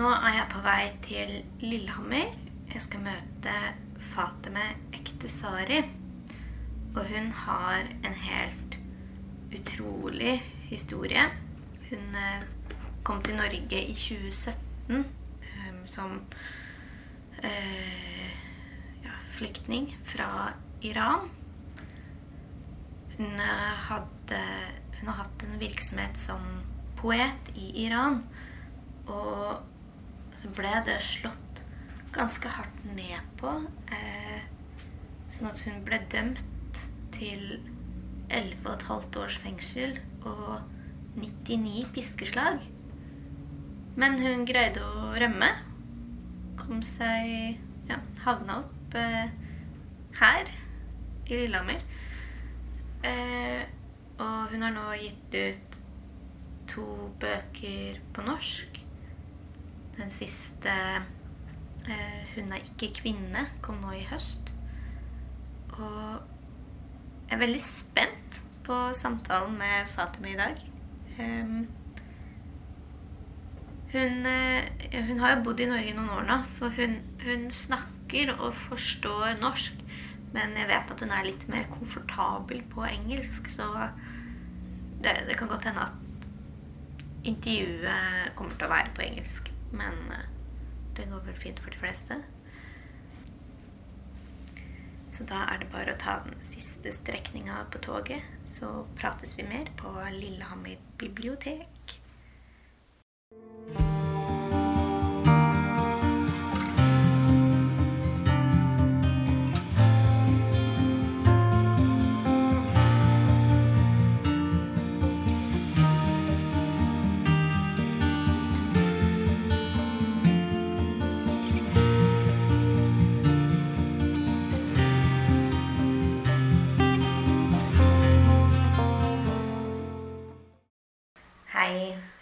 Nå er jeg på vei til Lillehammer. Jeg skal møte Fateme Ektesari. Og hun har en helt utrolig historie. Hun eh, kom til Norge i 2017 eh, som eh, flyktning fra Iran. Hun, hadde, hun har hatt en virksomhet som poet i Iran. Og så ble det slått ganske hardt ned på. Eh, sånn at hun ble dømt til 11,5 års fengsel og 99 piskeslag. Men hun greide å rømme. Kom seg Ja, havna opp eh, her i Lillehammer. Eh, og hun har nå gitt ut to bøker på norsk. Den siste eh, 'Hun er ikke kvinne' kom nå i høst. Og jeg er veldig spent på samtalen med Fatime i dag. Um, hun, eh, hun har jo bodd i Norge noen år nå, så hun, hun snakker og forstår norsk. Men jeg vet at hun er litt mer komfortabel på engelsk, så det, det kan godt hende at intervjuet kommer til å være på engelsk. Men eh, det går vel fint for de fleste. Så da er det bare å ta den siste strekninga på toget, så prates vi mer på Lillehammer bibliotek.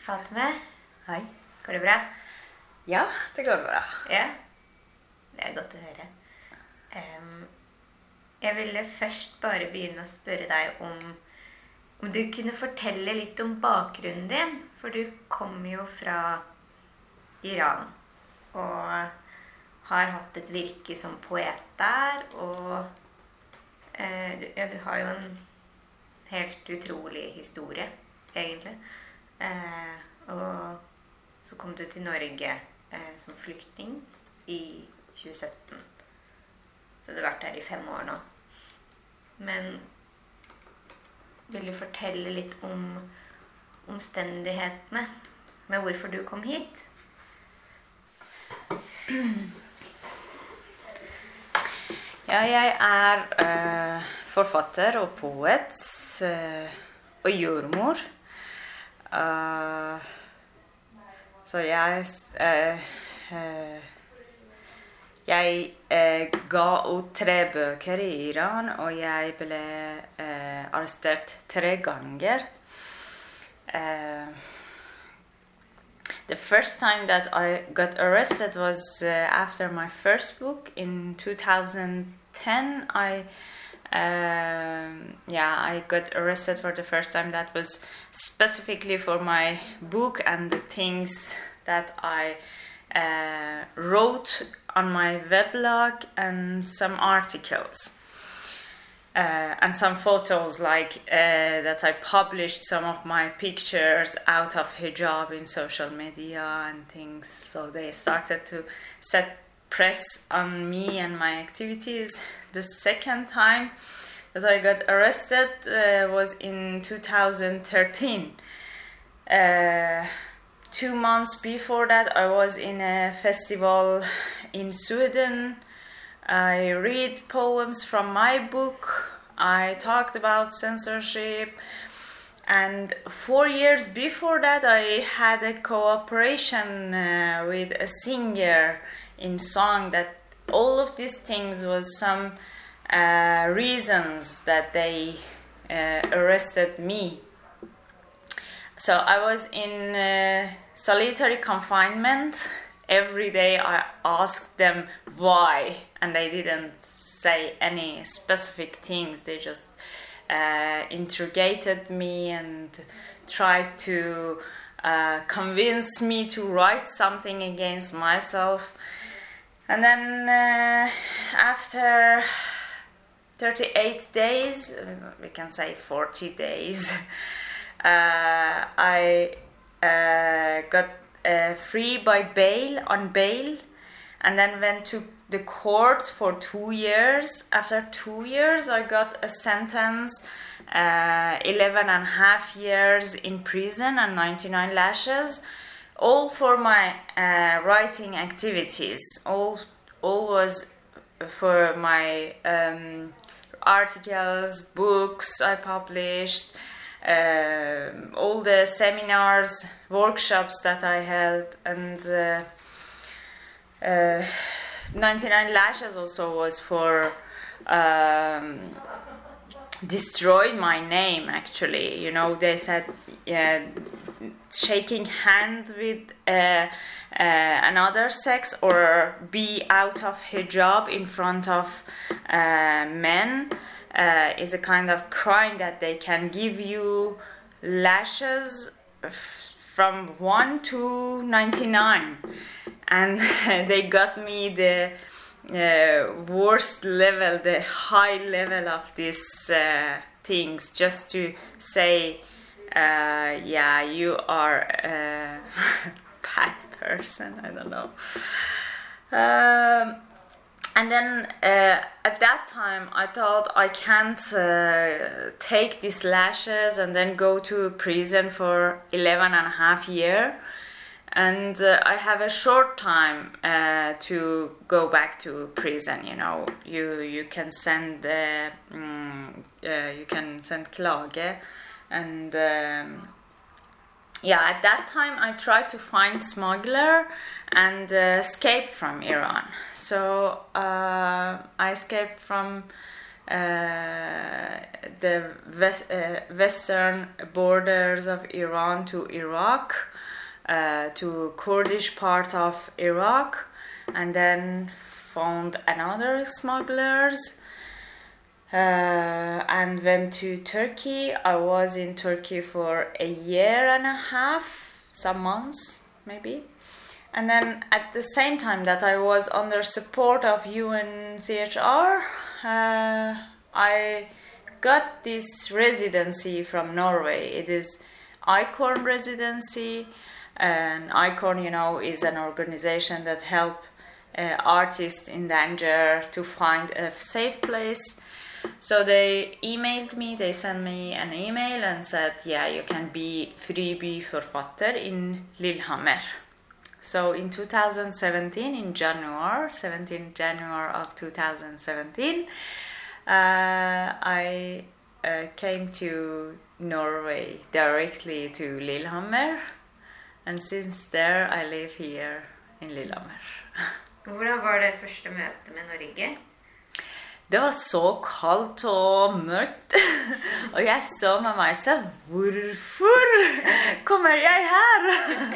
Hei, Fatime. Hei. Går det bra? Ja, det går bra. Ja. Det er godt å høre. Um, jeg ville først bare begynne å spørre deg om om du kunne fortelle litt om bakgrunnen din. For du kommer jo fra Iran og har hatt et virke som poet der. Og eh, du, ja, du har jo en helt utrolig historie, egentlig. Eh, og så kom du til Norge eh, som flyktning i 2017. Så du har vært her i fem år nå. Men vil du fortelle litt om omstendighetene med hvorfor du kom hit? Ja, jeg er uh, forfatter og poet uh, og jordmor. Eh, så jeg eh, eh, Jeg eh, ga ut tre bøker i Iran, og jeg ble arrestert tre ganger. The first time that I got arrested was uh, after my first book in 2010. I um, yeah, I got arrested for the first time. That was specifically for my book and the things that I uh, wrote on my weblog and some articles. Uh, and some photos like uh, that I published some of my pictures out of hijab in social media and things. So they started to set press on me and my activities. The second time that I got arrested uh, was in 2013. Uh, two months before that, I was in a festival in Sweden. I read poems from my book. I talked about censorship. And four years before that, I had a cooperation uh, with a singer in song that all of these things was some uh, reasons that they uh, arrested me. So I was in uh, solitary confinement. Every day I asked them why, and they didn't say any specific things. They just uh, interrogated me and tried to uh, convinced me to write something against myself. And then uh, after 38 days, we can say 40 days, uh, I uh, got uh, free by bail on bail and then went to the court for two years. After two years, I got a sentence uh, 11 and a half years in prison and 99 lashes, all for my uh, writing activities. All, all was for my um, articles, books I published, uh, all the seminars, workshops that I held, and uh, uh, 99 Lashes also was for um, destroyed my name actually you know they said yeah, shaking hand with uh, uh, another sex or be out of hijab in front of uh, men uh, is a kind of crime that they can give you lashes from 1 to 99 and they got me the uh, worst level, the high level of these uh, things, just to say, uh, yeah, you are a bad person. I don't know. Um, and then uh, at that time, I thought I can't uh, take these lashes and then go to prison for 11 and a half year and uh, I have a short time uh, to go back to prison. You know, you you can send uh, mm, you can send klage, and um, yeah, at that time I tried to find smuggler and uh, escape from Iran. So uh, I escaped from. Uh, the west, western borders of Iran to Iraq, uh, to Kurdish part of Iraq and then found another smugglers uh, and went to Turkey. I was in Turkey for a year and a half, some months maybe. And then at the same time that I was under support of UNHCR, uh, I got this residency from Norway. It is ICORN residency and ICORN, you know, is an organization that help uh, artists in danger to find a safe place. So they emailed me, they sent me an email and said, yeah, you can be Friby forfatter in Lillehammer. So in 2017, in January, 17 January of 2017, uh, I uh, came to Norway directly to Lillehammer And since there I live here in Lillehammer. Hvordan var det første møtet med Norge? Det var så kaldt og mørkt. og jeg så med meg selv Hvorfor kommer jeg her?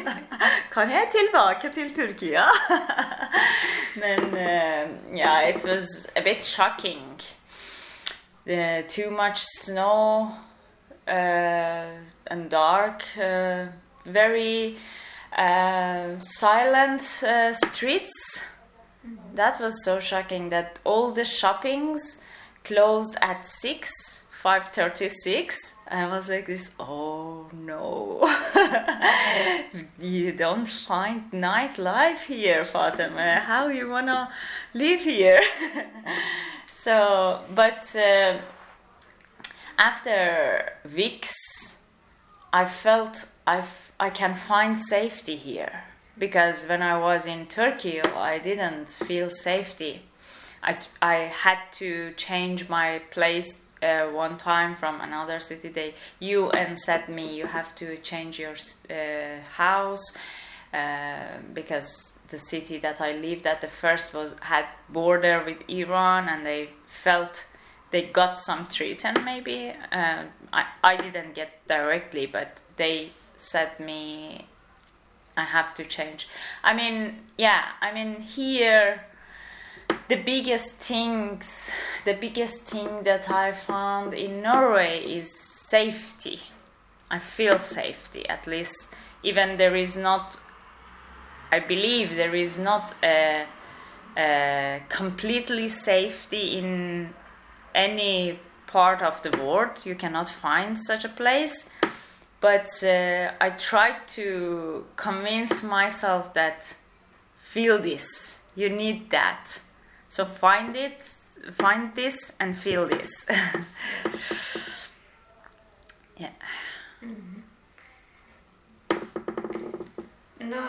kan jeg tilbake til Tyrkia? Men uh, yeah, it was a bit shocking. Uh, too much snow uh, and dark. Uh, very silent streets. That was so shocking that all the shoppings closed at 6 5.36 i was like this oh no. You don't find nightlife here fatima. How you wanna live here? So but uh, after weeks i felt I, I can find safety here because when I was in Turkey, I didn't feel safety. I, I had to change my place uh, one time from another city. They you and said me you have to change your uh, house uh, because the city that I lived at the first was had border with Iran, and they felt they got some treatment maybe uh, I I didn't get directly, but they said me I have to change. I mean, yeah, I mean here the biggest things the biggest thing that I found in Norway is safety. I feel safety at least even there is not i believe there is not a, a completely safety in any part of the world you cannot find such a place but uh, i try to convince myself that feel this you need that so find it find this and feel this yeah Nå,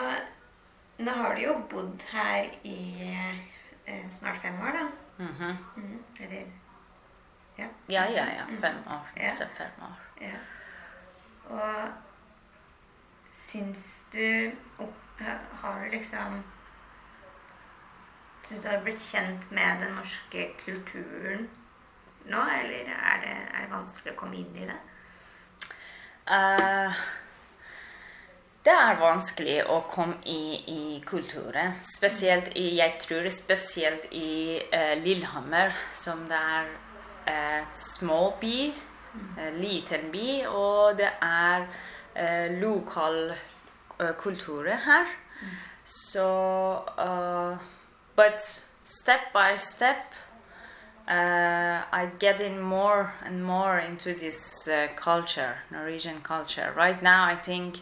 nå har du jo bodd her i eh, snart fem år, da. Mhm. Mhm. Eller ja. ja ja ja fem år disse fem år Ja. Og syns du Har du liksom Syns du har blitt kjent med den norske kulturen nå, eller er det, er det vanskelig å komme inn i det? Uh, det er vanskelig å komme i, i kulturen. Spesielt i Jeg tror spesielt i uh, Lillehammer, som det er et små by. En liten by, og det er eh, lokal eh, kultur her. Så eh, But step by step uh, I get in more and more into this uh, culture, Norwegian culture. Right now, I think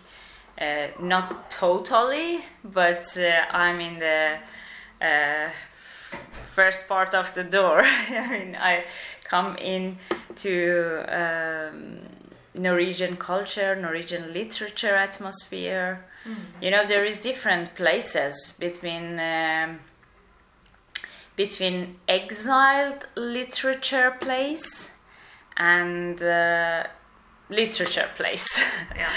uh, not totally, but I'm in the first part of the door. I mean, I come in to um, Norwegian culture, Norwegian literature atmosphere. You know, there is different places between. Um, between exiled literature place and uh, literature place. Ja.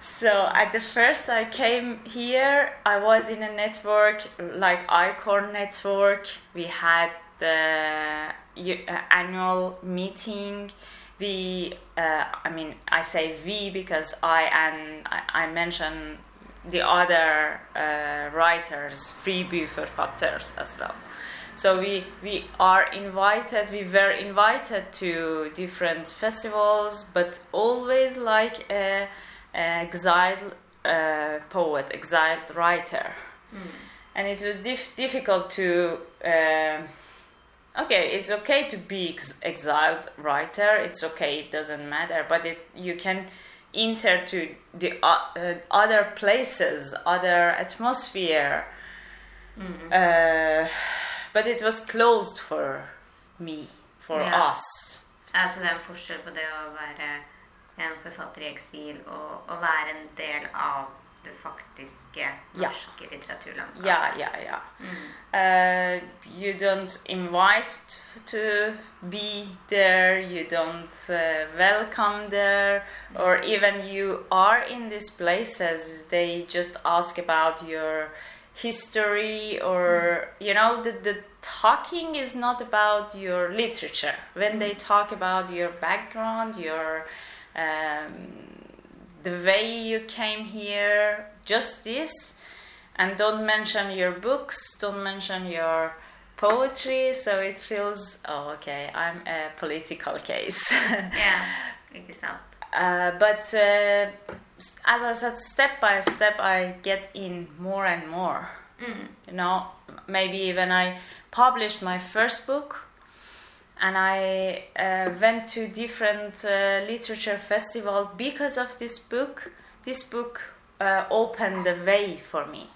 so at the first I came here, I was in a network like ICORN Network. We had the uh, annual meeting. We, uh, I mean, I say we because I and I, I mention the other uh, writers, fribyforfatters as well. So we we are invited. We were invited to different festivals, but always like a, a exiled uh, poet, exiled writer, and it was dif- difficult to. Okay, it's okay to be ex- exiled writer. It's okay. It doesn't matter, but it you can enter to the o- uh, other places, other atmosphere. Uh, but it was closed for me, for Yeah. us. Altså det er en forskjell på det å være en forfatter i eksil og å være en del av det faktiske Ja. litteraturlandskapet. Yeah, yeah, yeah. Mm. Uh, you don't invite to be there. You don't uh, welcome there, or even you are in these places. They just ask about your history, or you know, the the talking is not about your literature. When they talk about your background, your um, the way you came here, just this, and don't mention your books, don't mention your poetry, so it feels, oh, okay, I'm a political case. Ikke sant. uh, but uh, as I said, step by step, I get in more and more. Mm. You know, maybe when I published my first book, and I uh, went to different uh, literature festival because of this book. This book uh, opened the way for me.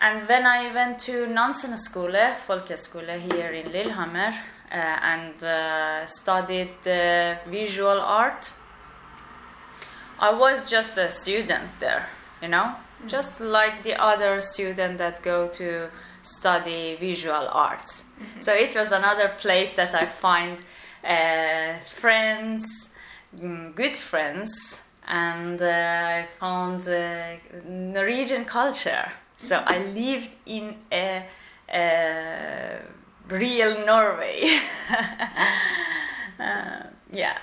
And when I went to Nansen Nansenskole, folkeskole here in Lillehammer, uh, and uh, studied visual art, I was just a student there, you know, just like the other student that go to study visual arts. So it was another place that I find uh, friends, mm, good friends, and uh, I found uh, Norwegian culture. So I lived in a, a real Norway. Uh, yeah,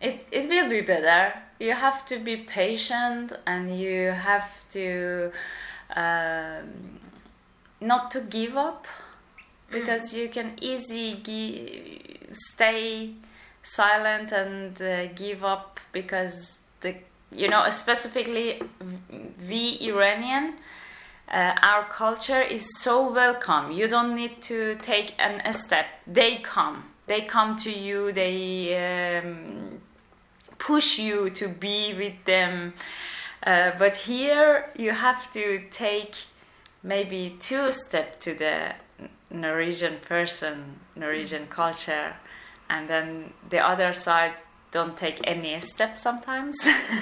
it it will be better. You have to be patient, and you have to um, not to give up because you can easily gi- stay silent and uh, give up because the you know, specifically we Iranian, uh, our culture is so welcome. You don't need to take an, a step. They come. They come to you. They um, push you to be with them. Uh, but here you have to take maybe two step to the Norwegian person, Norwegian culture, and then the other side don't take any step sometimes.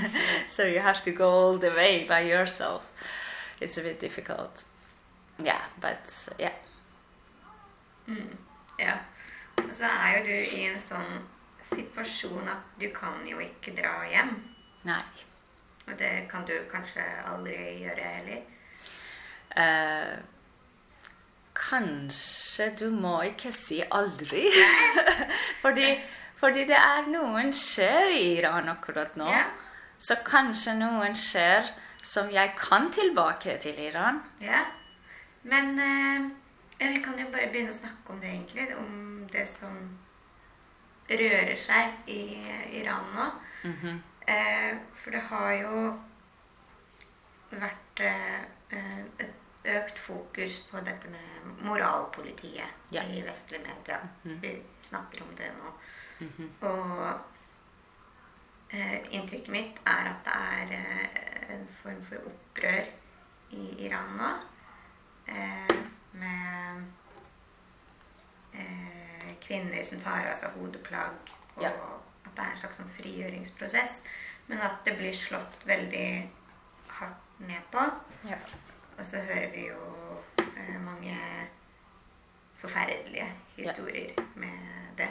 so you have to go all the way by yourself. It's a bit difficult. Yeah, but yeah. Mm, ja. Og så er jo du i en sånn situasjon at du kan jo ikke dra hjem. Nei. Og det kan du kanskje aldri gjøre heller. Eh, kanskje du må ikke si aldri. fordi, fordi det er noen skjer i Iran akkurat nå. Yeah. Så kanskje noen skjer som jeg kan tilbake til Iran. Ja. Men eh, vi kan jo bare begynne å snakke om det, egentlig. Om det som rører seg i Iran nå. Mhm. Eh, for det har jo vært eh, eh, et økt fokus på dette med moralpolitiet Ja. i vestlige medier. -hmm. Vi snakker om det nå. Mhm. Og eh, inntrykket mitt er at det er eh, en form for opprør i Iran nå. Eh, med eh, kvinner som tar av seg hodeplagg, og Ja. at det er en slags sånn frigjøringsprosess. Men at det blir slått veldig hardt ned på. Ja. Og så hører vi jo eh, mange forferdelige historier med det.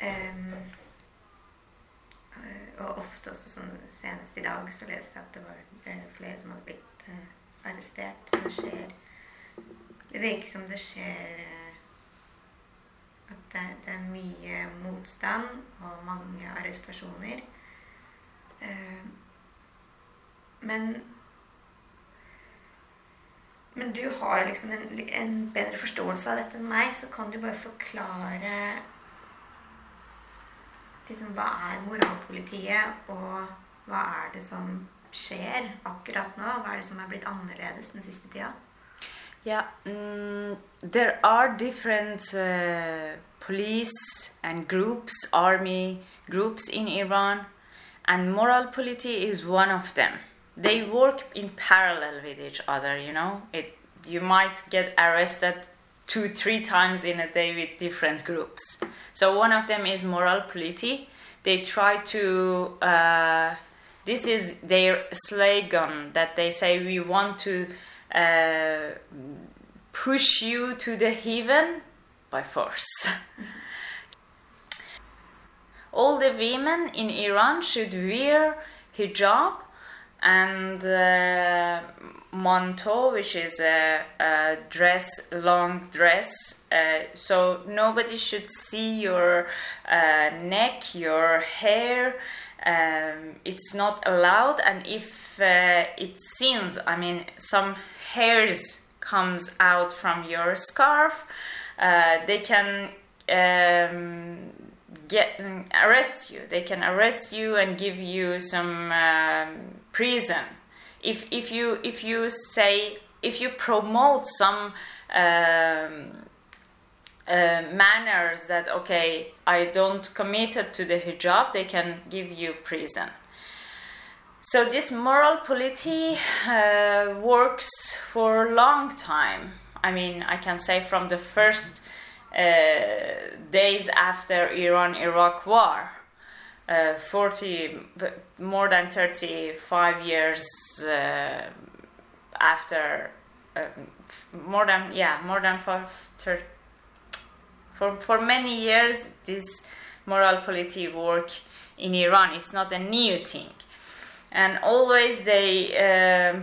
Eh, og ofte også sånn Senest i dag så leste jeg at det var eh, flere som hadde blitt eh, arrestert. Så det skjer Det virker som det skjer At det, det er mye motstand og mange arrestasjoner. Eh, men men du har liksom en, en bedre forståelse av dette enn meg, så kan du bare forklare liksom, hva er moralpolitiet, og hva er det som skjer akkurat nå? Hva er det som er blitt annerledes den siste tida? Yeah, um, there are different uh, police and groups, army groups in Iran, and moral polity is one of them. They work in parallel with each other. You know, it you might get arrested two, three times in a day with different groups. So one of them is moral polity. They try to. Uh, this is their slogan that they say we want to uh, push you to the heaven by force. All the women in Iran should wear hijab and uh, manto, which is a, a dress, long dress. Uh, so nobody should see your uh, neck, your hair. Um, it's not allowed, and if uh, it seems, I mean, some hairs comes out from your scarf, uh, they can um, get arrest you. They can arrest you and give you some um, prison. If if you if you say if you promote some um, uh, manners that okay I don't committed to the hijab, they can give you prison. So this moral polity uh, works for a long time. I mean, I can say from the first uh, days after Iran-Iraq war, uh, 40, more than 35 years uh, after, uh, more than yeah, more than for, for for many years this moral polity work in Iran. It's not a new thing and always they uh,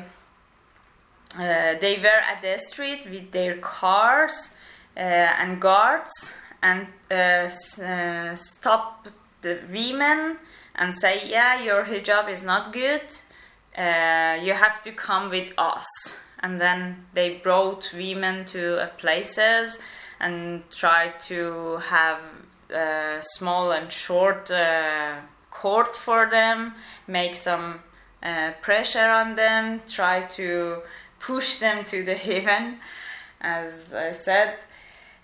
uh, they were at the street with their cars uh, and guards and uh, uh, stop the women and say yeah your hijab is not good uh, you have to come with us and then they brought women to uh, places and tried to have uh, small and short uh, court for them, make some uh, pressure on them, try to push them to the heaven, as I said.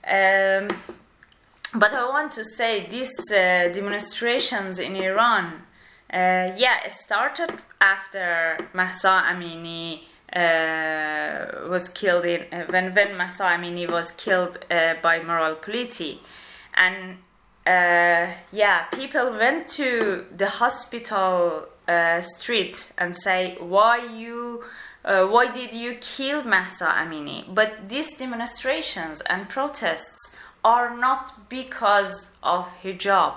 Um, but I want to say these uh, demonstrations in Iran, uh, yeah, it started after Mahsa Amini uh, was killed in uh, when when Mahsa Amini was killed uh, by Moral Politi, and uh, yeah, people went to the hospital street and say, "Why you? Uh, why did you kill Mahsa Amini?" But these demonstrations and protests are not because of hijab.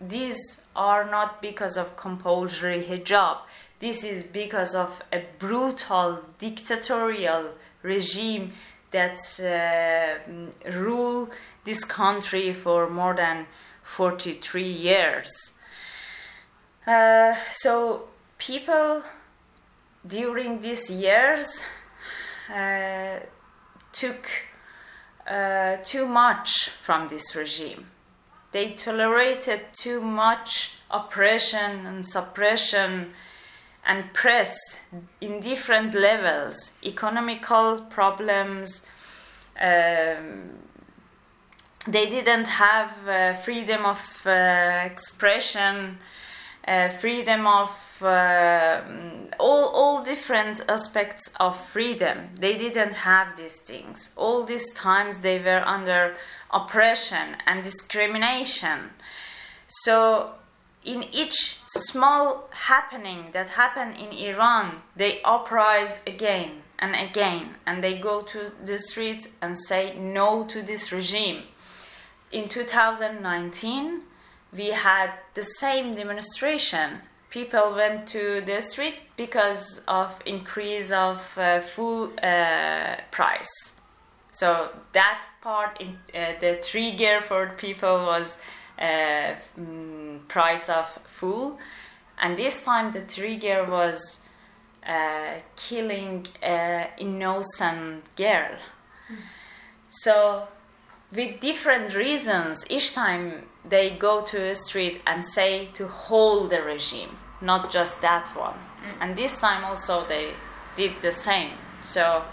These are not because of compulsory hijab this is because of a brutal dictatorial regime that uh, rule this country for more than 43 years. Uh, so people during these years uh, took uh, too much from this regime. They tolerated too much oppression and suppression and press in different levels economical problems um, they didn't have uh, freedom of uh, expression uh, freedom of uh, all, all different aspects of freedom. They didn't have these things. All these times they were under oppression and discrimination. So in each small happening that happened in Iran, they uprise again and again, and they go to the streets and say no to this regime. In 2019, we had the same demonstration. People went to the street because of increase of uh, fuel uh, price. So that part, in, uh, the trigger for people was uh, mm, price of food, and this time the trigger was uh, killing an innocent girl. Mm. So, with different reasons, each time they go to a street and say to hold the regime, not just that one. Mm. And this time also they did the same. So,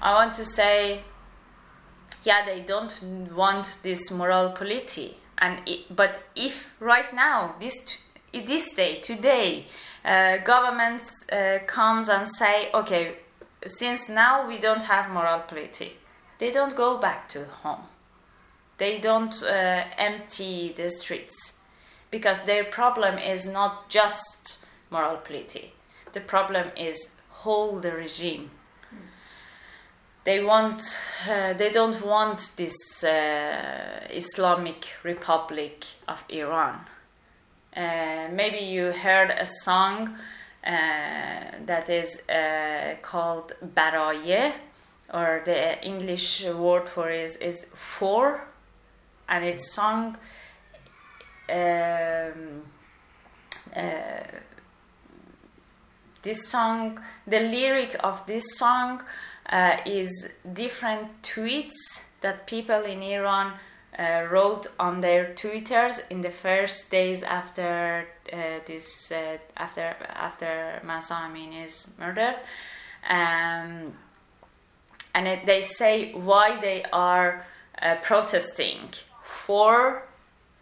I want to say, yeah, they don't want this moral polity and it, but if right now this this day today uh, government uh, comes and say okay since now we don't have moral polity they don't go back to home they don't uh, empty the streets. Because their problem is not just moral polity the problem is whole the regime. They want uh, they don't want this uh, Islamic Republic of Iran. Uh, maybe you heard a song uh, that is uh, called Baraye, or the English word for it is, is for, and it's sung. Um, uh, this song, the lyric of this song uh, is different tweets that people in Iran uh, wrote on their twitters in the first days after uh, this uh, after after Mahsa Amini's murder, um, and it, they say why they are uh, protesting for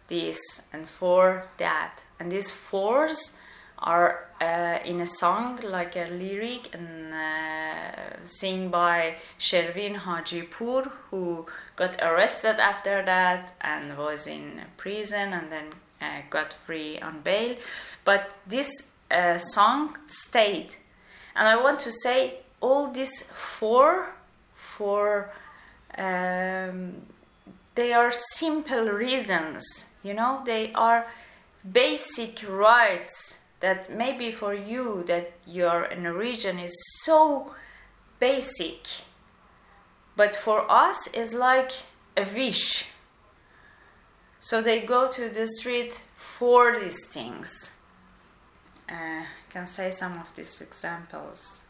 this and for that, and these fours are uh, in a song like a lyric and uh, sing by Shervin Hajipour who got arrested after that and was in prison and then uh, got free on bail. But this uh, song stayed. And I want to say all these four four um, they are simple reasons you know? They are basic rights that maybe for you that you're in a region is so basic. But for us is like a wish. So they go to the street for these things. Uh, I can say some of these examples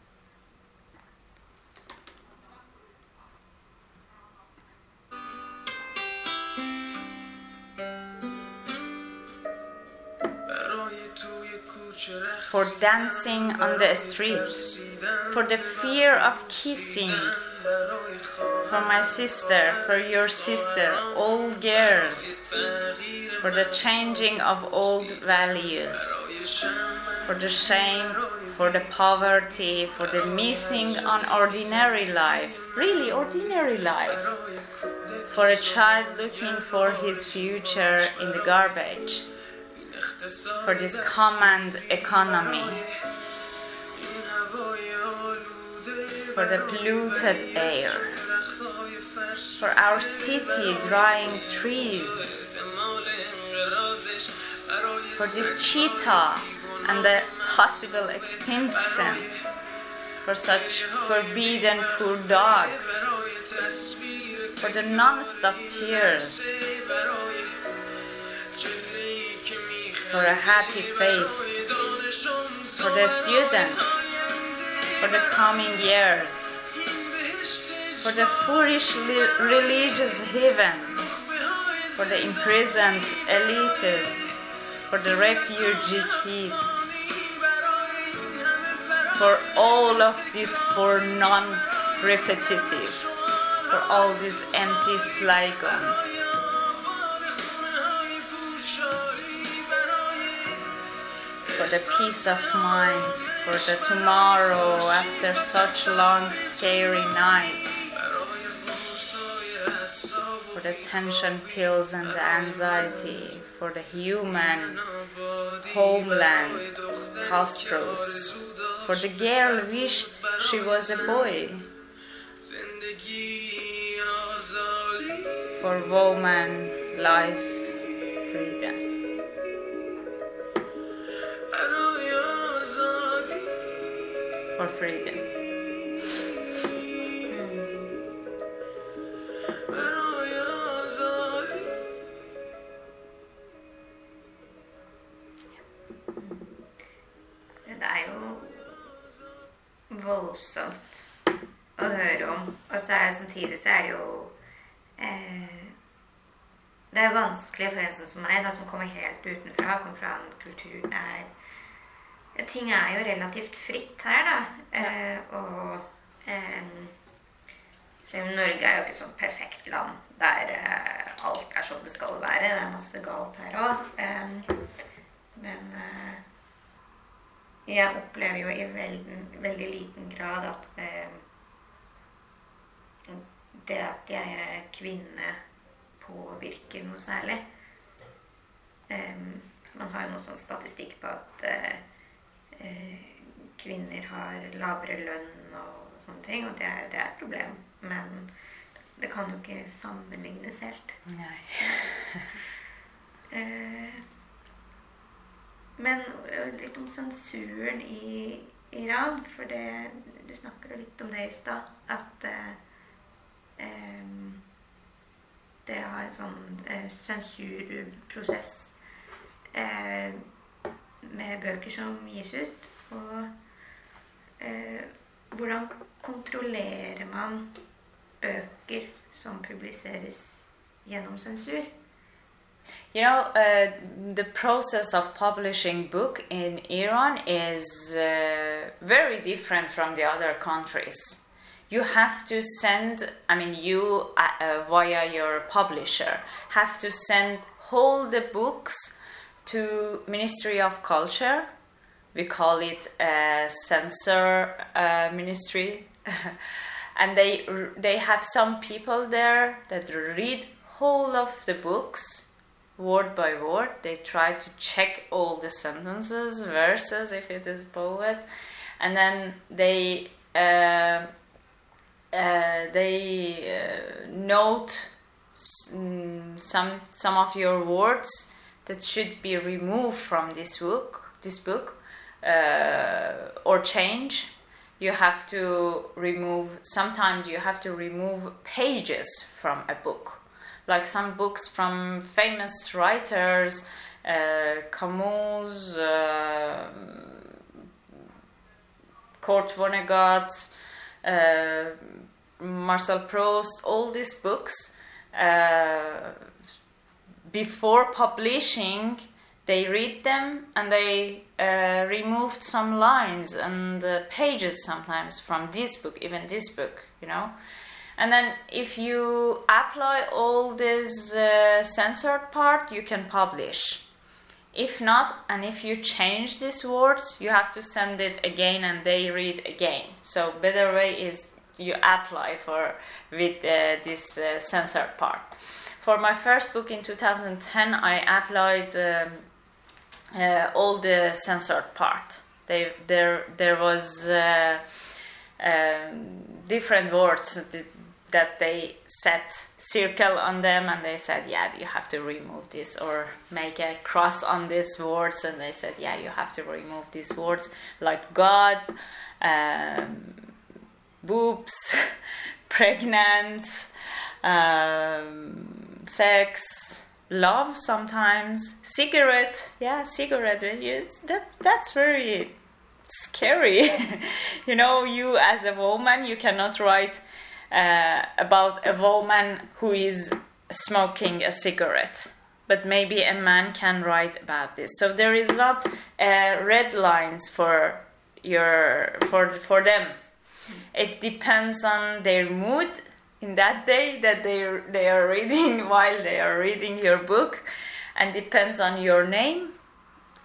for dancing on the streets, for the fear of kissing, for my sister, for your sister, all girls, for the changing of old values, for the shame, for the poverty, for the missing on ordinary life, really ordinary life, for a child looking for his future in the garbage, for this command economy, for the polluted air, for our city drying trees, for this cheetah and the possible extinction, for such forbidden poor dogs, for the non-stop tears, for a happy face, for the students, for the coming years, for the foolish li- religious heaven, for the imprisoned elites, for the refugee kids, for all of this for non-repetitive, for all these empty slogans. For the peace of mind, for the tomorrow after such long, scary nights, for the tension pills and the anxiety, for the human homeland, hospitals, for the girl wished she was a boy, for woman, life, for freedom. Det er jo voldsomt å høre om. Og så er det samtidig så er det jo eh, Det er vanskelig for en sånn som meg, da, som kommer helt utenfra, kommer fra en kultur der ja, Ting er jo relativt fritt her, da. Ja. og eh, selv om Norge er jo ikke et sånt perfekt land der eh, alt er som det skal være. Det er masse galt her òg. men eh, jeg opplever jo i veldig, veldig liten grad at det, det at jeg er kvinne, påvirker noe særlig. Man har jo noe sånn statistikk på at kvinner har lavere lønn og sånne ting, og det er, det er et problem. Men det kan jo ikke sammenlignes helt. Nei. Eh, men litt om sensuren i Iran, for det, du snakker jo litt om det i stad. At eh, det har en sånn eh, sensurprosess eh, med bøker som gis ut. Og eh, hvordan kontrollerer man bøker som publiseres gjennom sensur? You know, uh, the process of publishing book in Iran is uh, very different from the other countries. You have to send, I mean, you uh, uh, via your publisher have to send all the books to Ministry of Culture. We call it a censor uh, ministry, and they they have some people there that read whole of the books word by word. They try to check all the sentences, verses, if it is poet, and then they uh, uh, they uh, note mm, some some of your words that should be removed from this book. This book uh, or change. You have to remove. Sometimes you have to remove pages from a book like some books from famous writers, uh, Camus, uh, Kurt Vonnegut, uh, Marcel Proust, all these books. Uh, before publishing, they read them and they uh, removed some lines and uh, pages sometimes from this book, even this book, you know. And then if you apply all this uh, censored part, you can publish. If not, and if you change these words, you have to send it again and they read again. So better way is you apply for with uh, this uh, censored part. For my first book in 2010, I applied um, uh, all the censored part. They, there, there was uh, um, different words that, they set circle on them, and they said, "Yeah, you have to remove this or make a cross on these words." And they said, "Yeah, you have to remove these words like God." Um, boobs, pregnant, um, sex, love sometimes, cigarette. Yeah, cigarette. It's, that that's very scary. you know, you as a woman, you cannot write uh, about a woman who is smoking a cigarette. But maybe a man can write about this. So there is not uh, red lines for your for for them it depends on their mood in that day that they they are reading while they are reading your book, and depends on your name.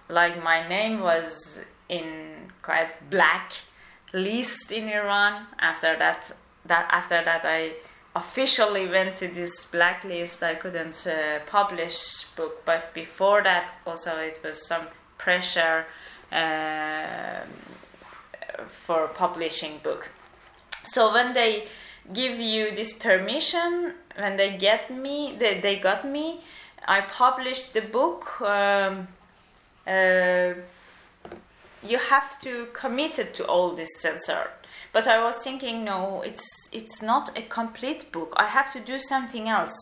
Like my name was in quite black list in Iran. After that, that after that I officially went to this blacklist. I couldn't uh, publish book, but before that also it was some pressure. Uh, for publishing book. So when they give you this permission, when they get me, they, they got me, I published the book. Um, uh, you have to commit it to all this censor. But I was thinking, no, it's it's not a complete book. I have to do something else.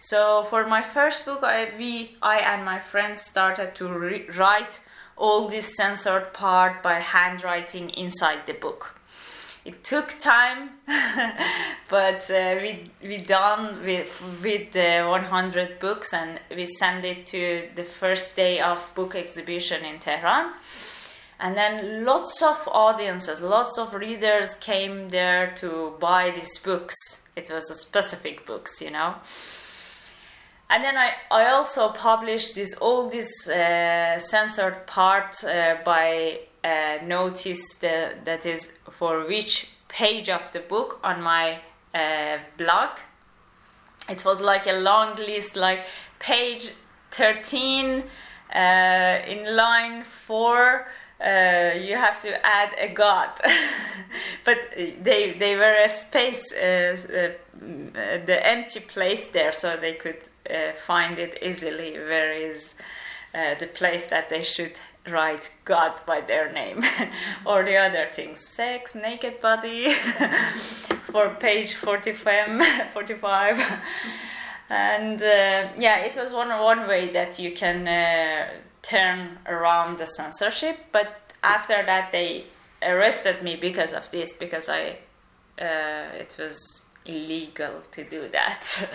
So for my first book, I we I and my friends started to re- write all this censored part by handwriting inside the book. It took time, but uh, we we done with with uh, 100 books and we sent it to the first day of book exhibition in Tehran. And then lots of audiences, lots of readers came there to buy these books. It was a specific books, you know and then I, I also published this all this uh, censored part uh, by uh, notice that, that is for which page of the book on my uh, blog. It was like a long list, like page 13 uh, in line 4. Uh, you have to add a god, but they they were a space, the empty place there, so they could uh, find it easily where is uh, the place that they should write God by their name or the other things. Sex naked body for page 45 45 and uh, yeah it was one one way that you can uh, turn around the censorship but after that they arrested me because of this because I uh, it was illegal to do that.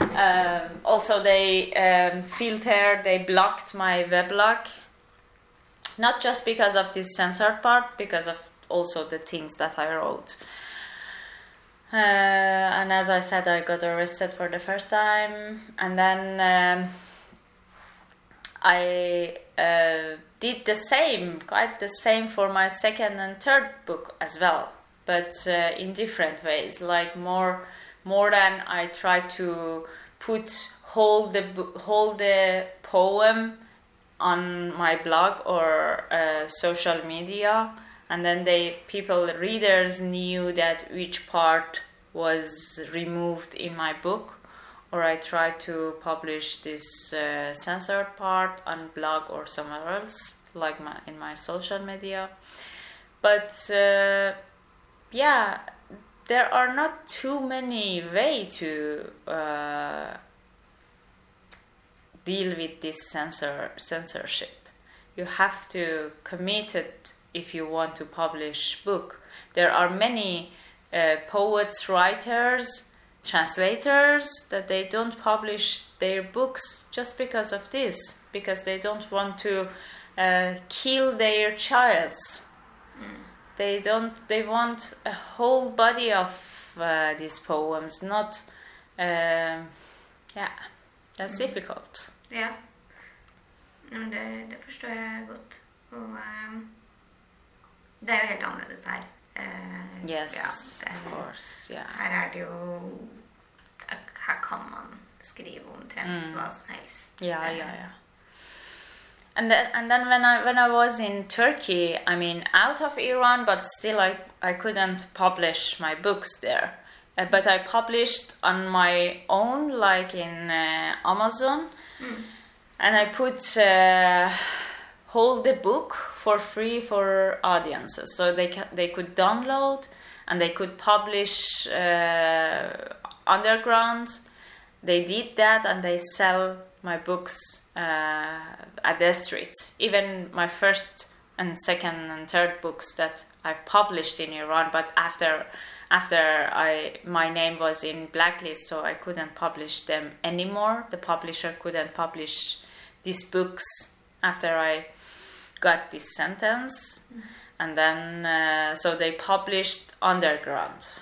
um, also, they um, filtered, they blocked my weblog, not just because of this censored part, because of also the things that I wrote. Uh, and as I said, I got arrested for the first time, and then um, I uh, did the same, quite the same for my second and third book as well but uh, in different ways. Like more, more than I try to put hold the hold the poem on my blog or uh, social media, and then they people readers knew that which part was removed in my book or I try to publish this uh, censored part on blog or somewhere else, like my, in my social media. But uh, yeah, there are not too many way to uh, deal with this censor censorship. You have to commit it if you want to publish book. There are many uh, poets, writers, translators that they don't publish their books just because of this. because they don't want to uh, kill their childs. They don't. They want a whole body of uh, these poems, not. Uh, yeah, that's difficult. Ja. Men det, det forstår jeg godt. Og eh, det er jo helt annerledes her. Eh, Yes, ja, of course. Yeah. her er det jo Her kan man skrive omtrent Mm. hva som helst. Yeah, Eh, yeah, yeah. And then, and then when I when I was in Turkey, I mean, out of Iran, but still, I I couldn't publish my books there. Uh, but I published on my own, like in uh, Amazon, and I put uh, hold the book for free for audiences, so they ca- they could download and they could publish uh, underground. They did that, and they sell my books uh, at the street. Even my first and second and third books that I've published in Iran, but after after I my name was in blacklist, so I couldn't publish them anymore. The publisher couldn't publish these books after I got this sentence, and then uh, so they published underground,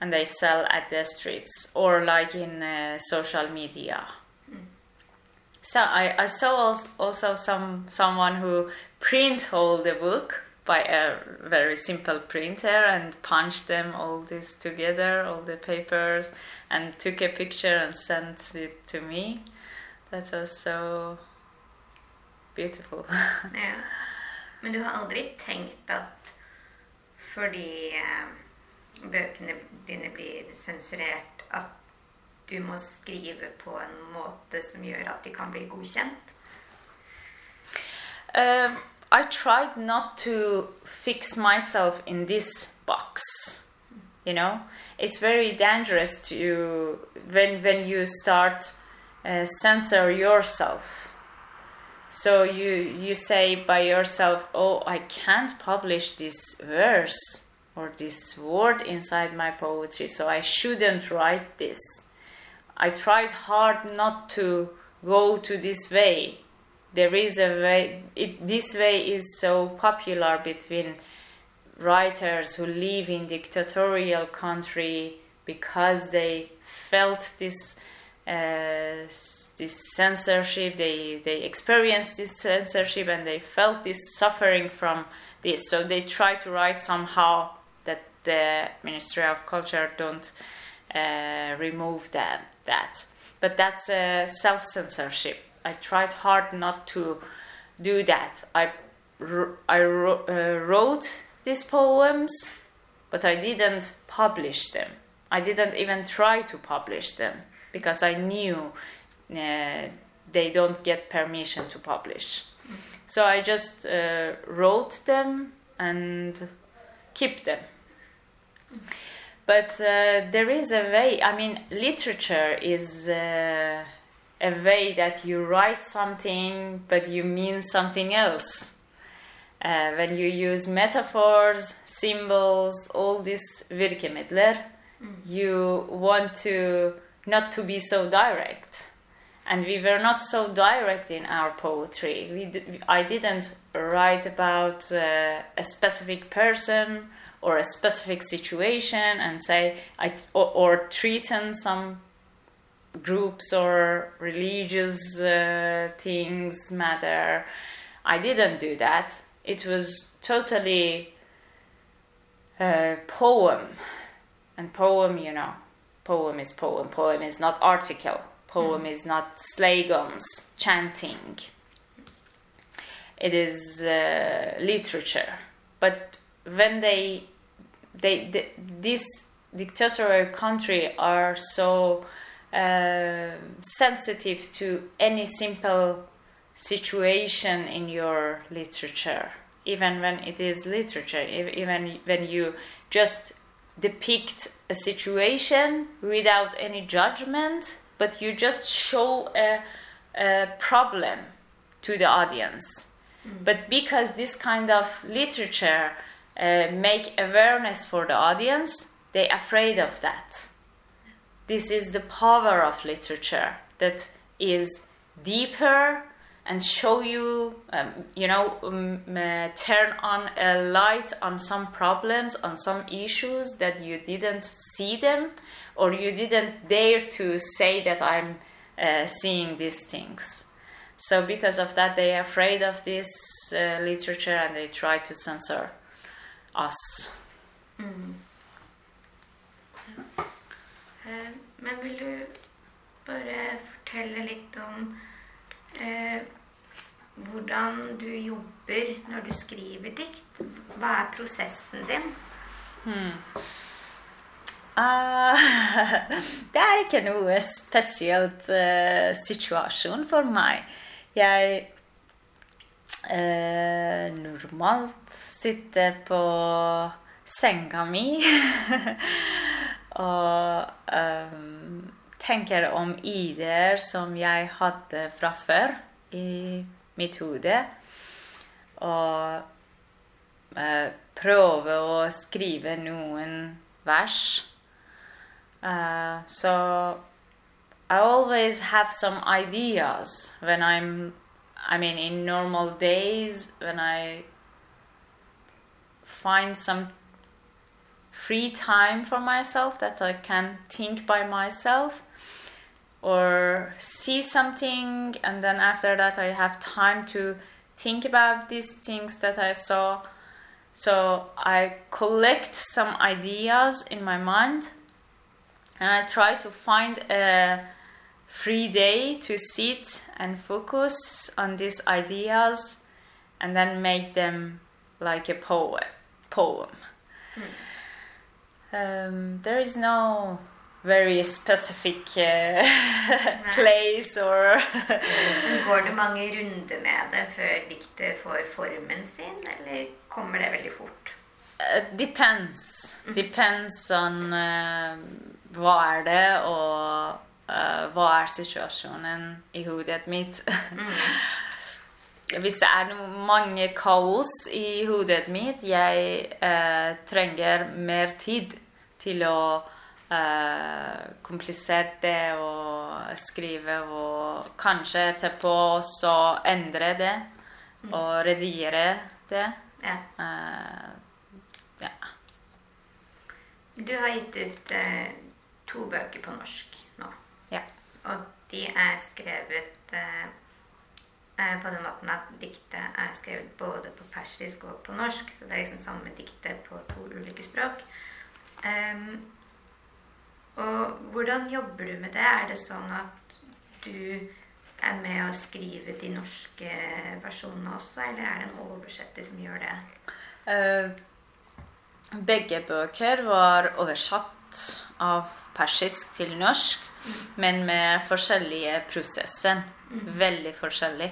and they sell at the streets or like in uh, social media. So I, I saw also some someone who print all the book by a very simple printer and punched them all this together, all the papers, and took a picture and sent it to me. That was so beautiful. Ja. Men du har aldri tenkt at fordi eh, bøkene dine blir sensurert, at du må skrive på en måte som gjør at de kan bli godkjent? Um, I tried not to fix myself in this box. You know, it's very dangerous to when when you start uh, censor yourself. So you you say by yourself, "Oh, I can't publish this verse or this word inside my poetry, so I shouldn't write this." I tried hard not to go to this way there is a way it, this way is so popular between writers who live in dictatorial country because they felt this uh, this censorship they they experienced this censorship and they felt this suffering from this. So they try to write somehow that the ministry of culture don't uh, remove that that. But that's uh, self censorship I tried hard not to do that. I, I uh, wrote these poems, but I didn't publish them. I didn't even try to publish them because I knew uh, they don't get permission to publish. So I just uh, wrote them and keep them. But uh, there is a way, I mean, literature is uh, a way that you write something but you mean something else. Uh, when you use metaphors, symbols, all these virkemidler, you want to not to be so direct. And we were not so direct in our poetry. We d- I didn't write about uh, a specific person or a specific situation and say I or, or threaten some groups or religious uh, things matter. I didn't do that. It was totally uh, poem, and poem, you know, poem is poem. Poem is not article. Poem is not slogans, chanting. It is uh, literature. But when they, they, they this dictatorial country are so uh, sensitive to any simple situation in your literature, even when it is literature, even when you just depict a situation without any judgment, but you just show a, a problem to the audience. But because this kind of literature uh, make awareness for the audience, they afraid of that this is the power of literature that is deeper and show you, um, you know, um, uh, turn on a light on some problems, on some issues that you didn't see them, or you didn't dare to say that I'm uh, seeing these things. So because of that, they are afraid of this uh, literature and they try to censor us. Mm. Eh, Men vil du bare fortelle litt om eh, hvordan du jobber når du skriver dikt? Hva er prosessen din? Hmm. Uh, det er ikke noe spesielt uh, situasjon for meg. Jeg uh, normalt sitter på senga mi og ehm, tenker om ideer som jeg hadde fra før i mitt hode. Og eh, prøve å skrive noen vers. Uh, so I always have some ideas when I'm, I mean, in normal days when I find some free time for myself that I can think by myself or see something and then after that I have time to think about these things that I saw. So I collect some ideas in my mind and I try to find a free day to sit and focus on these ideas and then make them like a poem poem um, there is no very specific uh, place or Går det mange runder med det før diktet får formen sin, eller kommer det veldig fort? It depends. Depends on uh, hva er det, og uh, hva er situasjonen i hodet mitt. Hvis det er noe, mange kaos i hodet mitt, jeg uh, trenger mer tid til å uh, komplisere det og skrive og kanskje etterpå også endre det og redigere det. Ja. Uh, ja. Du har gitt ut uh, to bøker på norsk nå. Ja. Og de er skrevet eh, eh, på den måten at diktet er skrevet både på persisk og på norsk. Så det er liksom samme diktet på to ulike språk. Em, og hvordan jobber du med det? Er det sånn at du er med å skrive de norske versjonene også, eller er det en oversetter som gjør det? Uh, begge bøker var oversatt av persisk til norsk, men med forskjellige prosesser. Veldig forskjellig.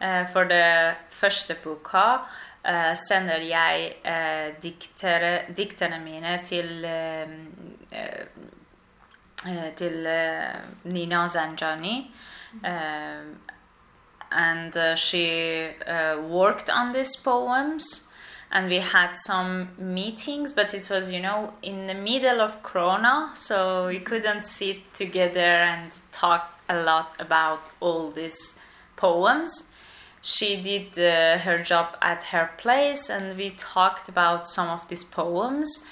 Uh, for det første boka sender jeg eh, diktere, diktene mine til eh, eh, til eh, Nina Zanjani. And she worked on these poems and we had some meetings but it was you know in the middle of corona so we couldn't sit together and talk a lot about all these poems she did uh, her job at her place and we talked about some of these poems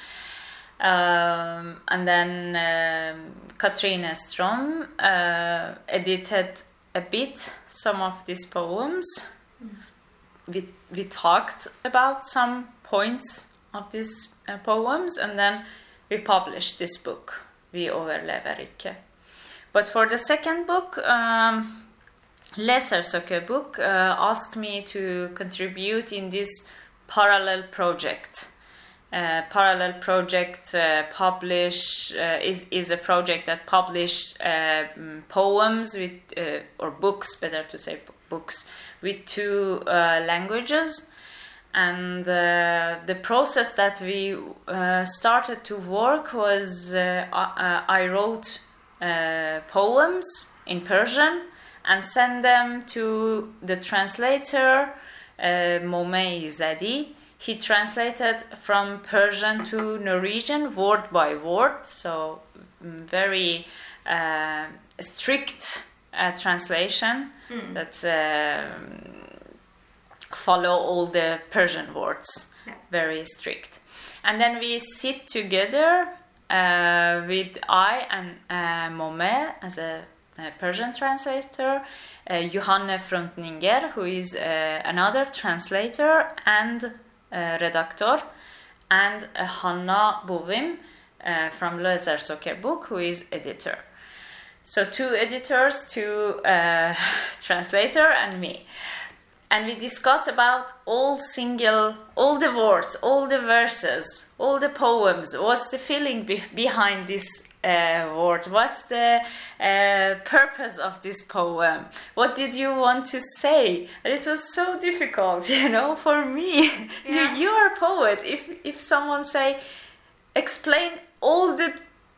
um, and then um, Katrine Strom uh, edited a bit some of these poems. We, we talked about some points of these uh, poems and then we published this book, Vi overlever ikke. But for the second book, um, Leser søker bok uh, asked me to contribute in this parallel project. Uh, parallel project uh, publish uh, is is a project that publish mm, poems with uh, or books better to say books with two uh, languages and the process that we started to work was uh, I wrote poems in Persian and send them to the translator uh, Momei Zadi he translated from Persian to Norwegian word by word, so mm, very uh, strict uh, translation that um, follow all the Persian words, Yeah. very strict. And then we sit together uh, with I and uh, Mome as a, Persian translator, uh, Johanne Fronth-Nygren, who is uh, another translator and redactor, and uh, Hanna Bovim uh, from Leser søker bok, who is editor. So two editors, two translator, and me. And we discuss about all single, all the words, all the verses, all the poems. What's the feeling be- behind this uh, word? What's the uh, purpose of this poem? What did you want to say? And it was so difficult, you know, for me. Yeah. you, you are a poet. If if someone say, explain all the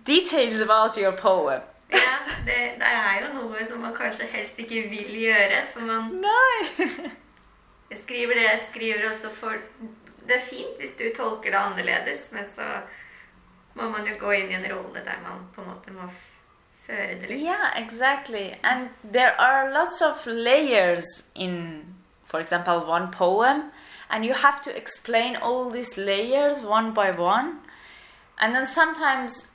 details about your poem. Ja, det, det er jo noe som man kanskje helst ikke vil gjøre. For man Nei. skriver det jeg skriver, og så får Det er fint hvis du tolker det annerledes, men så må man jo gå inn i en rolle der man på en måte må føre det litt. Yeah, exactly. And there are lots of layers in, for example, one poem, and you have to explain all these layers one by one. And then sometimes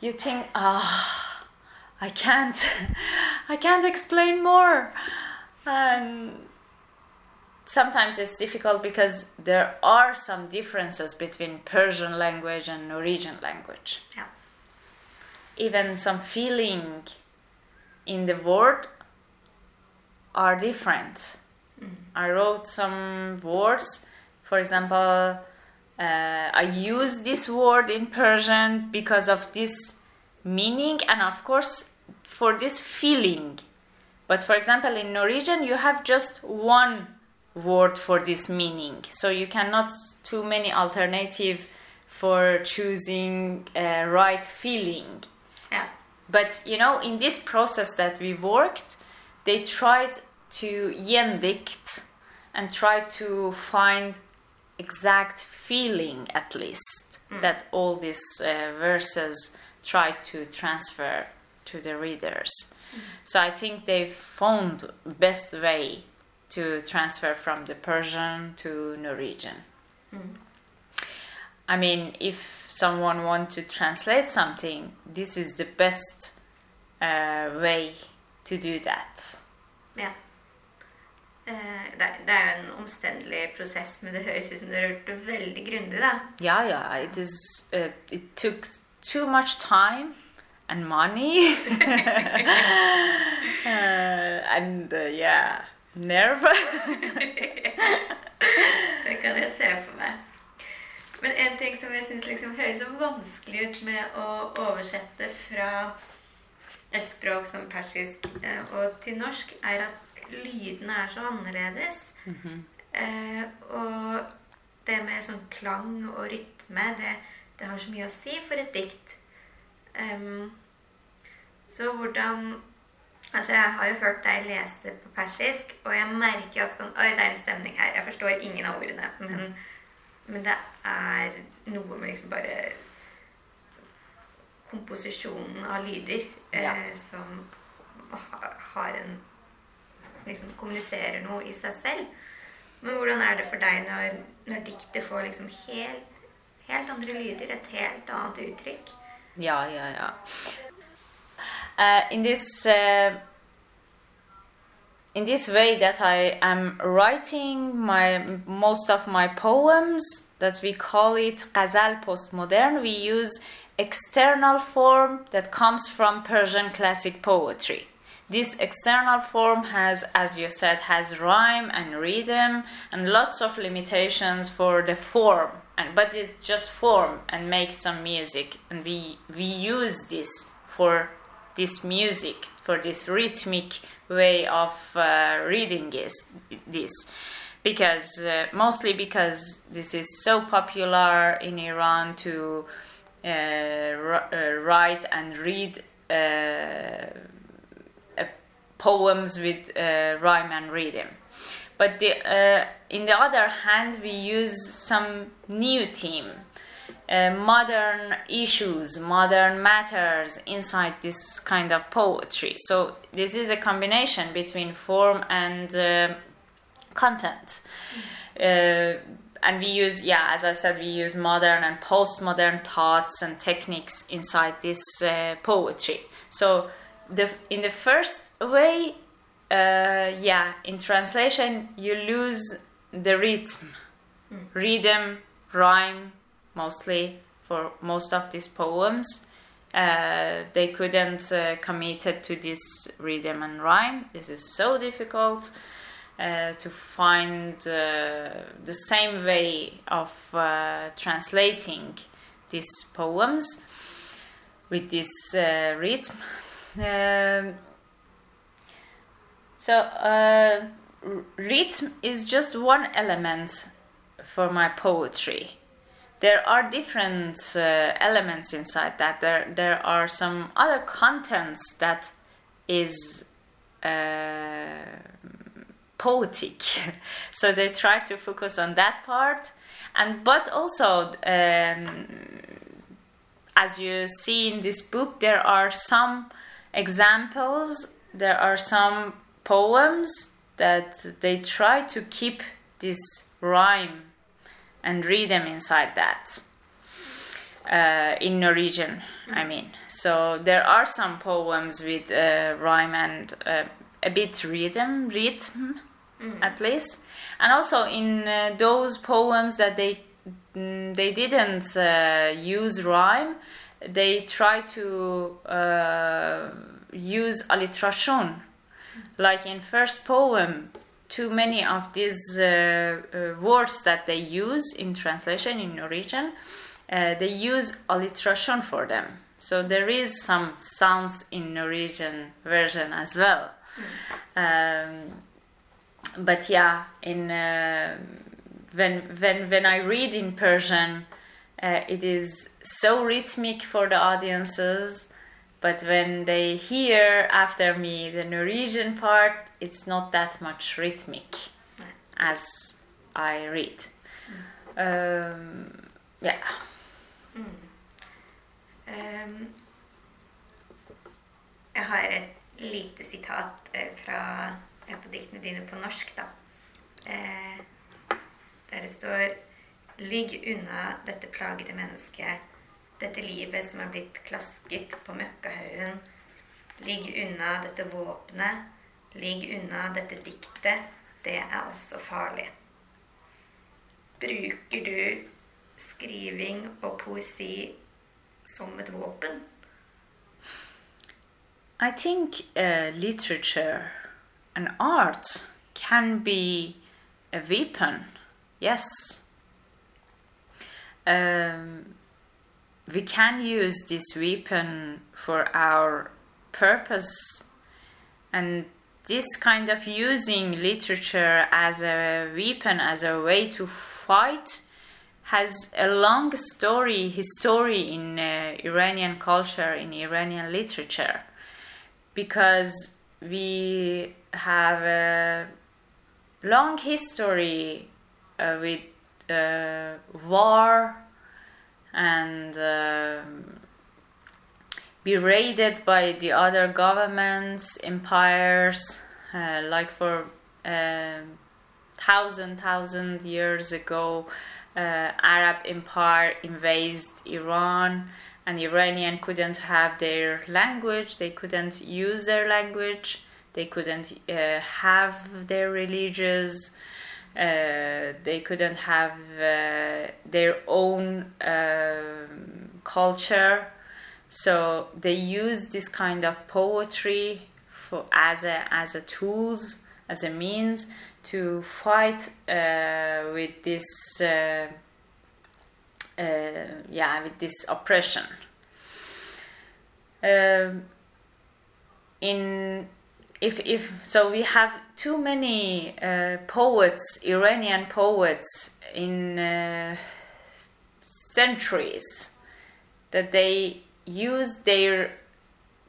you think, ah, I can't, I can't explain more. And sometimes it's difficult because there are some differences between Persian language and Norwegian language Ja. even some feeling in the word are different. I wrote some words, for example, uh, I use this word in Persian because of this meaning and, of course, for this feeling. But for example, in Norwegian, you have just one word for this meaning, so you cannot too many alternative for choosing a right feeling. Yeah. But you know, in this process that we worked, they tried to gjendikt and try to find exact feeling at least that all these uh, verses try to transfer to the readers. So I think they found best way to transfer from the Persian to Norwegian. I mean, if someone want to translate something, this is the best uh, way to do that. Yeah. Eh, Det, er- det er en omstendelig prosess, men det høres ut som du har gjort det veldig grundig, da. Yeah, yeah. It is. Uh, it took too much time and money, uh, and uh, yeah, nerve. Det kan jeg se for meg. Men en ting som jeg syns liksom høres så vanskelig ut med å oversette fra et språk som persisk eh, og til norsk, er at lydene er så annerledes. eh, og det med sånn klang og rytme, det, det har så mye å si for et dikt. Um, så hvordan Altså, jeg har jo hørt deg lese på persisk, og jeg merker at sånn Oi, det er en stemning her. Jeg forstår ingen av ordene, men, men det er noe med liksom bare komposisjonen av lyder Ja. eh, som har en liksom kommuniserer noe i seg selv. Men hvordan er det for deg når, når diktet får liksom helt, helt andre lyder, et helt annet uttrykk? Ja, ja, yeah. Uh, in this uh, in this way that I am writing my most of my poems that we call it ghazal postmodern, we use external form that comes from Persian classic poetry. This external form has, as you said, has rhyme and rhythm and lots of limitations for the form. And but it's just form and make some music, and we we use this for this music for this rhythmic way of uh, reading is this because uh, mostly because this is so popular in Iran to uh, uh, write and read uh, poems with uh, rhyme and rhythm. But the, in the other hand, we use some new theme uh, modern issues, modern matters inside this kind of poetry. So this is a combination between form and uh, content. Uh, and we use, yeah, as I said, we use modern and postmodern thoughts and techniques inside this uh, poetry. So the in the first way, uh, yeah, in translation you lose the rhythm, rhythm, rhyme, mostly for most of these poems. Uh, they couldn't uh, committed to this rhythm and rhyme. This is so difficult uh, to find uh, the same way of uh, translating these poems with this uh, rhythm. Um, so rhythm is just one element for my poetry there are different uh, elements inside that. There there are some other contents that is uh, poetic. So they try to focus on that part. And but also um, as you see in this book there are some examples there are some poems that they try to keep this rhyme and read them inside that uh, in Norwegian. I mean, so there are some poems with uh, rhyme and uh, a bit rhythm, rhythm at least, and also in uh, those poems that they mm, they didn't uh, use rhyme, they try to uh, use alliteration. Like in first poem, too many of these uh, uh, words that they use in translation in Norwegian, uh, they use alliteration for them. So there is some sounds in Norwegian version as well. Um, but yeah, in uh, when when when I read in Persian, uh, it is so rhythmic for the audiences. But when they hear after me the Norwegian part, it's not that much rhythmic as I read. Um, yeah. Um, jeg har et lite sitat eh, fra et av diktene dine på norsk, da. Eh, der det står Ligg unna dette plagede mennesket, dette livet som er blitt klasket på møkkahaugen. Ligg unna dette våpenet, ligg unna dette diktet, det er også farlig. Bruker du skriving og poesi som et våpen? I think uh, literature and art can be a weapon, yes. Um, we can use this weapon for our purpose, and this kind of using literature as a weapon, as a way to fight, has a long story, history in uh, Iranian culture, in Iranian literature. Because we have a long history uh, with uh, war and raided by the other governments, empires, uh, like for um thousand thousand years ago, uh, Arab empire invaded Iran, and Iranian couldn't have their language. They couldn't use their language. They couldn't uh, have their religions. Uh, they couldn't have uh, their own um culture. So they use this kind of poetry for as a as a tools as a means to fight uh, with this uh, uh, yeah with this oppression. Um, in if if so we have too many uh, poets Iranian poets in uh, centuries that they use their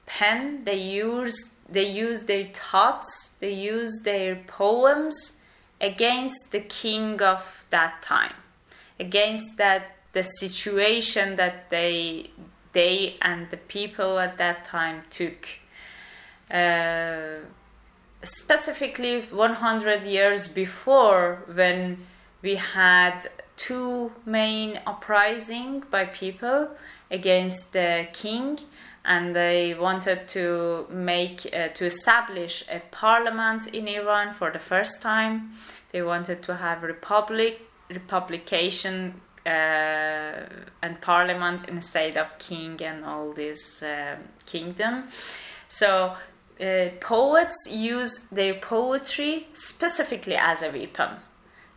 pen they use they use their thoughts they use their poems against the king of that time against that the situation that they they and the people at that time took. Uh, specifically 100 years before when we had two main uprising by people against the king and they wanted to make uh, to establish a parliament in Iran for the first time they wanted to have republic republication uh, and parliament instead of king and all this uh, kingdom so uh, poets use their poetry specifically as a weapon.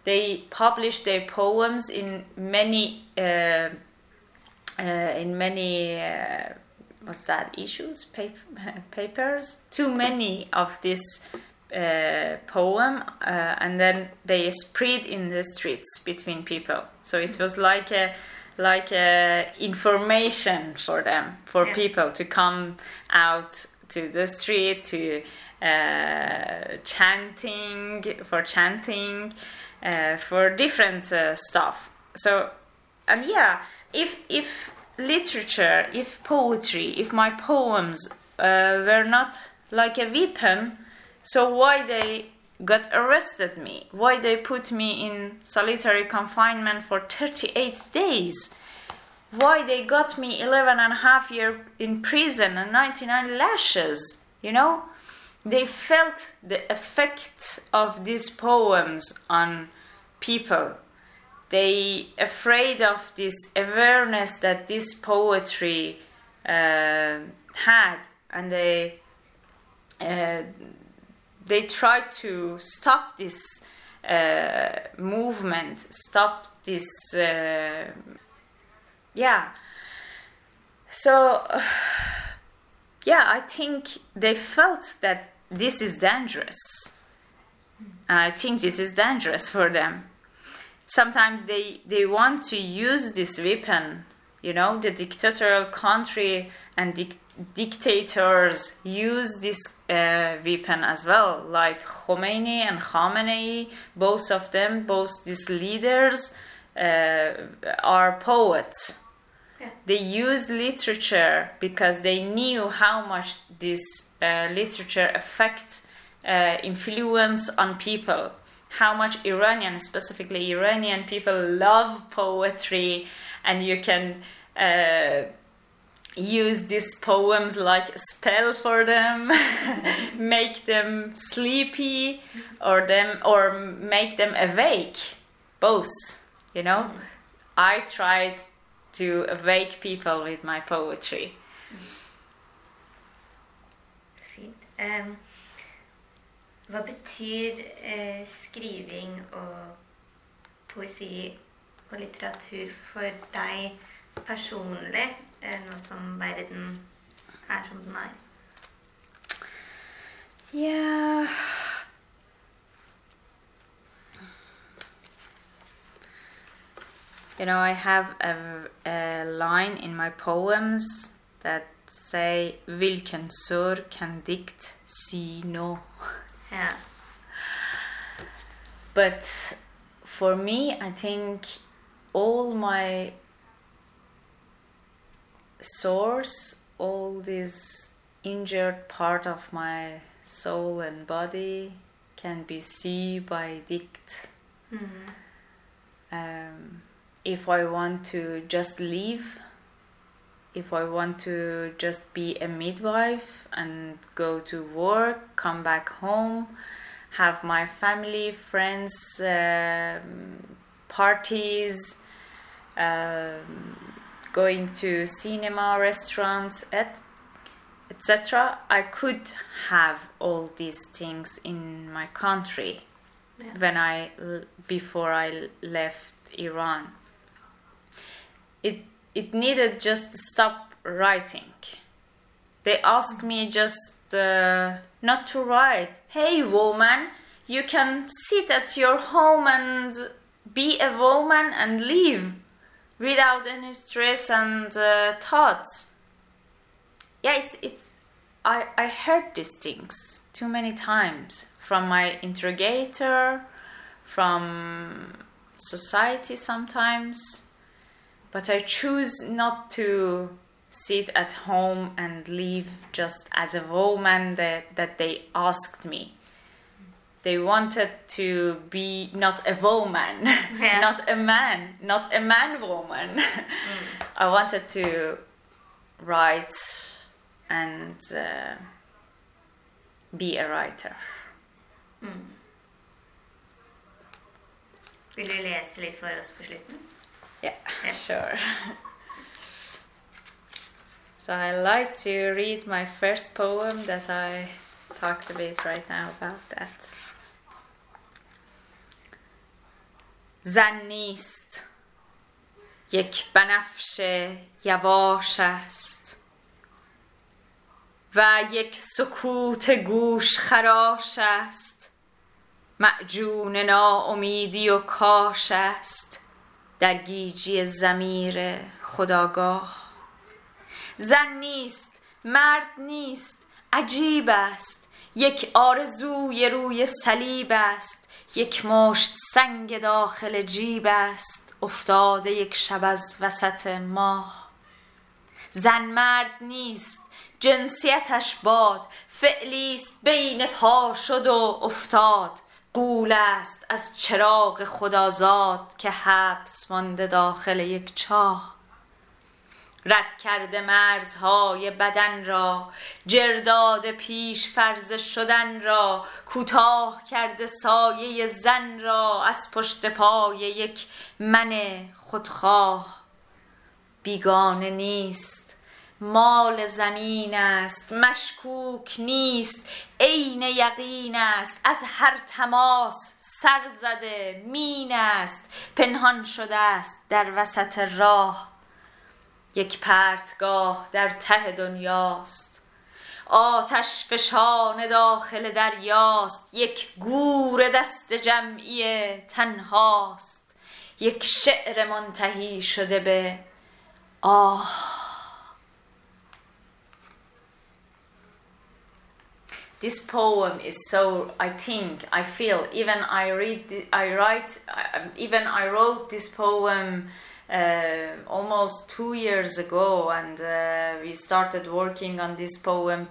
They publish their poems in many uh, uh, in many uh, what's that issues paper, papers. Too many of this uh, poem, uh, and then they spread in the streets between people. So it was like a like a information for them for Yeah. people to come out to the street to uh, chanting for chanting uh, for different uh, stuff. So and yeah if if literature if poetry if my poems uh, were not like a weapon so why they got arrested me? Why they put me in solitary confinement for 38 days? Why they got me 11 and a half year in prison and 99 lashes you know they felt the effect of these poems on people. They afraid of this awareness that this poetry uh, had and they uh, they tried to stop this uh, movement stop this uh, yeah. So yeah i think they felt that this is dangerous. I think this is dangerous for them. Sometimes they they want to use this weapon you know the dictatorial country and dic- dictators use this uh, weapon as well like khomeini and khamenei both of them both these leaders uh, are poets Yeah. they used literature because they knew how much this uh, literature affect uh, influence on people. How much iranian specifically iranian people love poetry and you can uh, use these poems like a spell for them make them sleepy or them or make them awake both you know? I tried to awake people with my poetry. Em, hva betyr eh, skriving og poesi og litteratur for deg personlig, eh, nå som verden er som den er? Yeah. You know, I have a, a line in my poems that say Vilken sør kan dikt si nå? Ja. But for me, I think all my sores, all this injured part of my soul and body can be seen by dict. Mhm. Um, if I want to just leave, if I want to just be a midwife and go to work, come back home, have my family, friends, um, parties, um, going to cinema, restaurants, et, etc. I could have all these things in my country Ja. when I before I left Iran. It it needed just to stop writing. They asked me just uh, not to write. Hey woman, you can sit at your home and be a woman and live without any stress and uh, thoughts. Yeah, it's it's. I I heard these things too many times from my interrogator, from society sometimes. But I choose not to sit at home and live just as a woman that, that they asked me. They wanted to be not a woman, Yeah. not a man, not a man woman. I wanted to write and uh, be a writer. Vil du lese litt for oss på slutten? Yeah, Yeah. sure. So I like to read my first poem that I talked a bit right now about that. زن نیست یک بنفش یواش است و یک سکوت گوش خراش است معجون ناامیدی و کاش است در گیجی زمیر خداگاه. زن نیست مرد نیست عجیب است. یک آرزوی روی صلیب است. یک مشت سنگ داخل جیب است. افتاده یک شب از وسط ماه. زن مرد نیست جنسیتش باد. فعلی است بین پا شد و افتاد. قول است از چراغ خدازاد که حبس مانده داخل یک چاه. رد کرده مرزهای بدن را جرداد پیش فرز شدن را کوتاه کرده سایه زن را از پشت پای یک من خودخواه. بیگانه نیست مال زمین است مشکوک نیست عین یقین است از هر تماس سر زده مین است پنهان شده است در وسط راه. یک پرتگاه در ته دنیاست. آتش فشان داخل دریاست. یک گور دست جمعی تنهاست. یک شعر منتهی شده به آه. This poem is so i think i feel even i read i write I- even i wrote this poem uh, almost two years ago and uh, we started working on this poem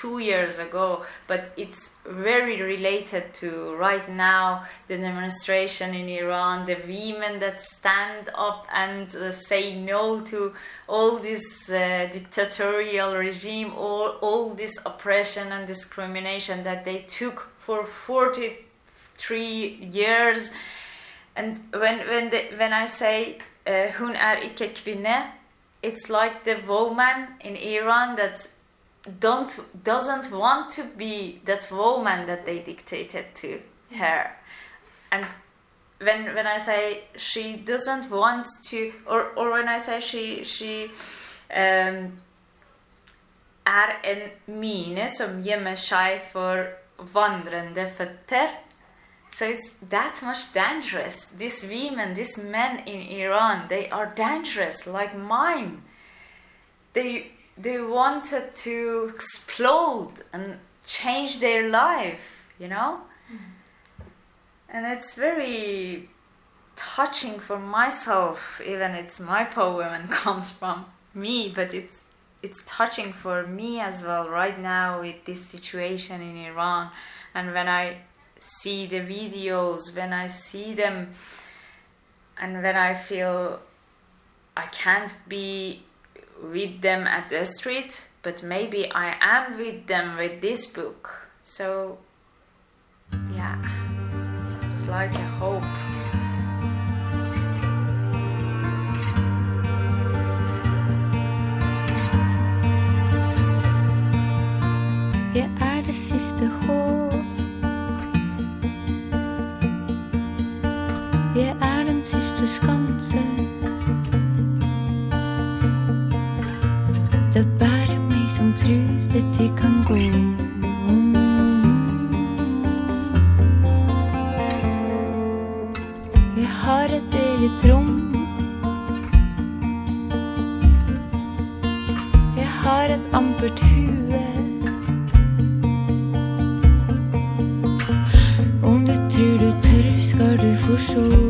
two, years ago but it's very related to right now the demonstration in iran the women that stand up and uh, say no to all this uh, dictatorial regime all, all this oppression and discrimination that they took for 43 years. And when when the, when I say uh, hun er ikke kvinne, it's like the woman in Iran that don't doesn't want to be that woman that they dictated to her, and when when I say she doesn't want to, or or when I say she she um, er en mine som gjemmer seg for vandrende føtter. So it's that much dangerous. These women, these men in Iran, they are dangerous like mine. They they wanted to explode and change their life, you know? Mm-hmm. And it's very touching for myself, even it's my poem and comes from me, but it's it's touching for me as well right now with this situation in Iran and when I see the videos, when I see them, and when I feel I can't be with them at the street, but maybe I am with them with this book. So, yeah, it's like a hope. Jeg er det siste håp. Jeg er den siste skanse. Tror dette kan gå. Jeg har et eget rom. Jeg har et ampert hue. Om du tror du tør, skal du få sjå.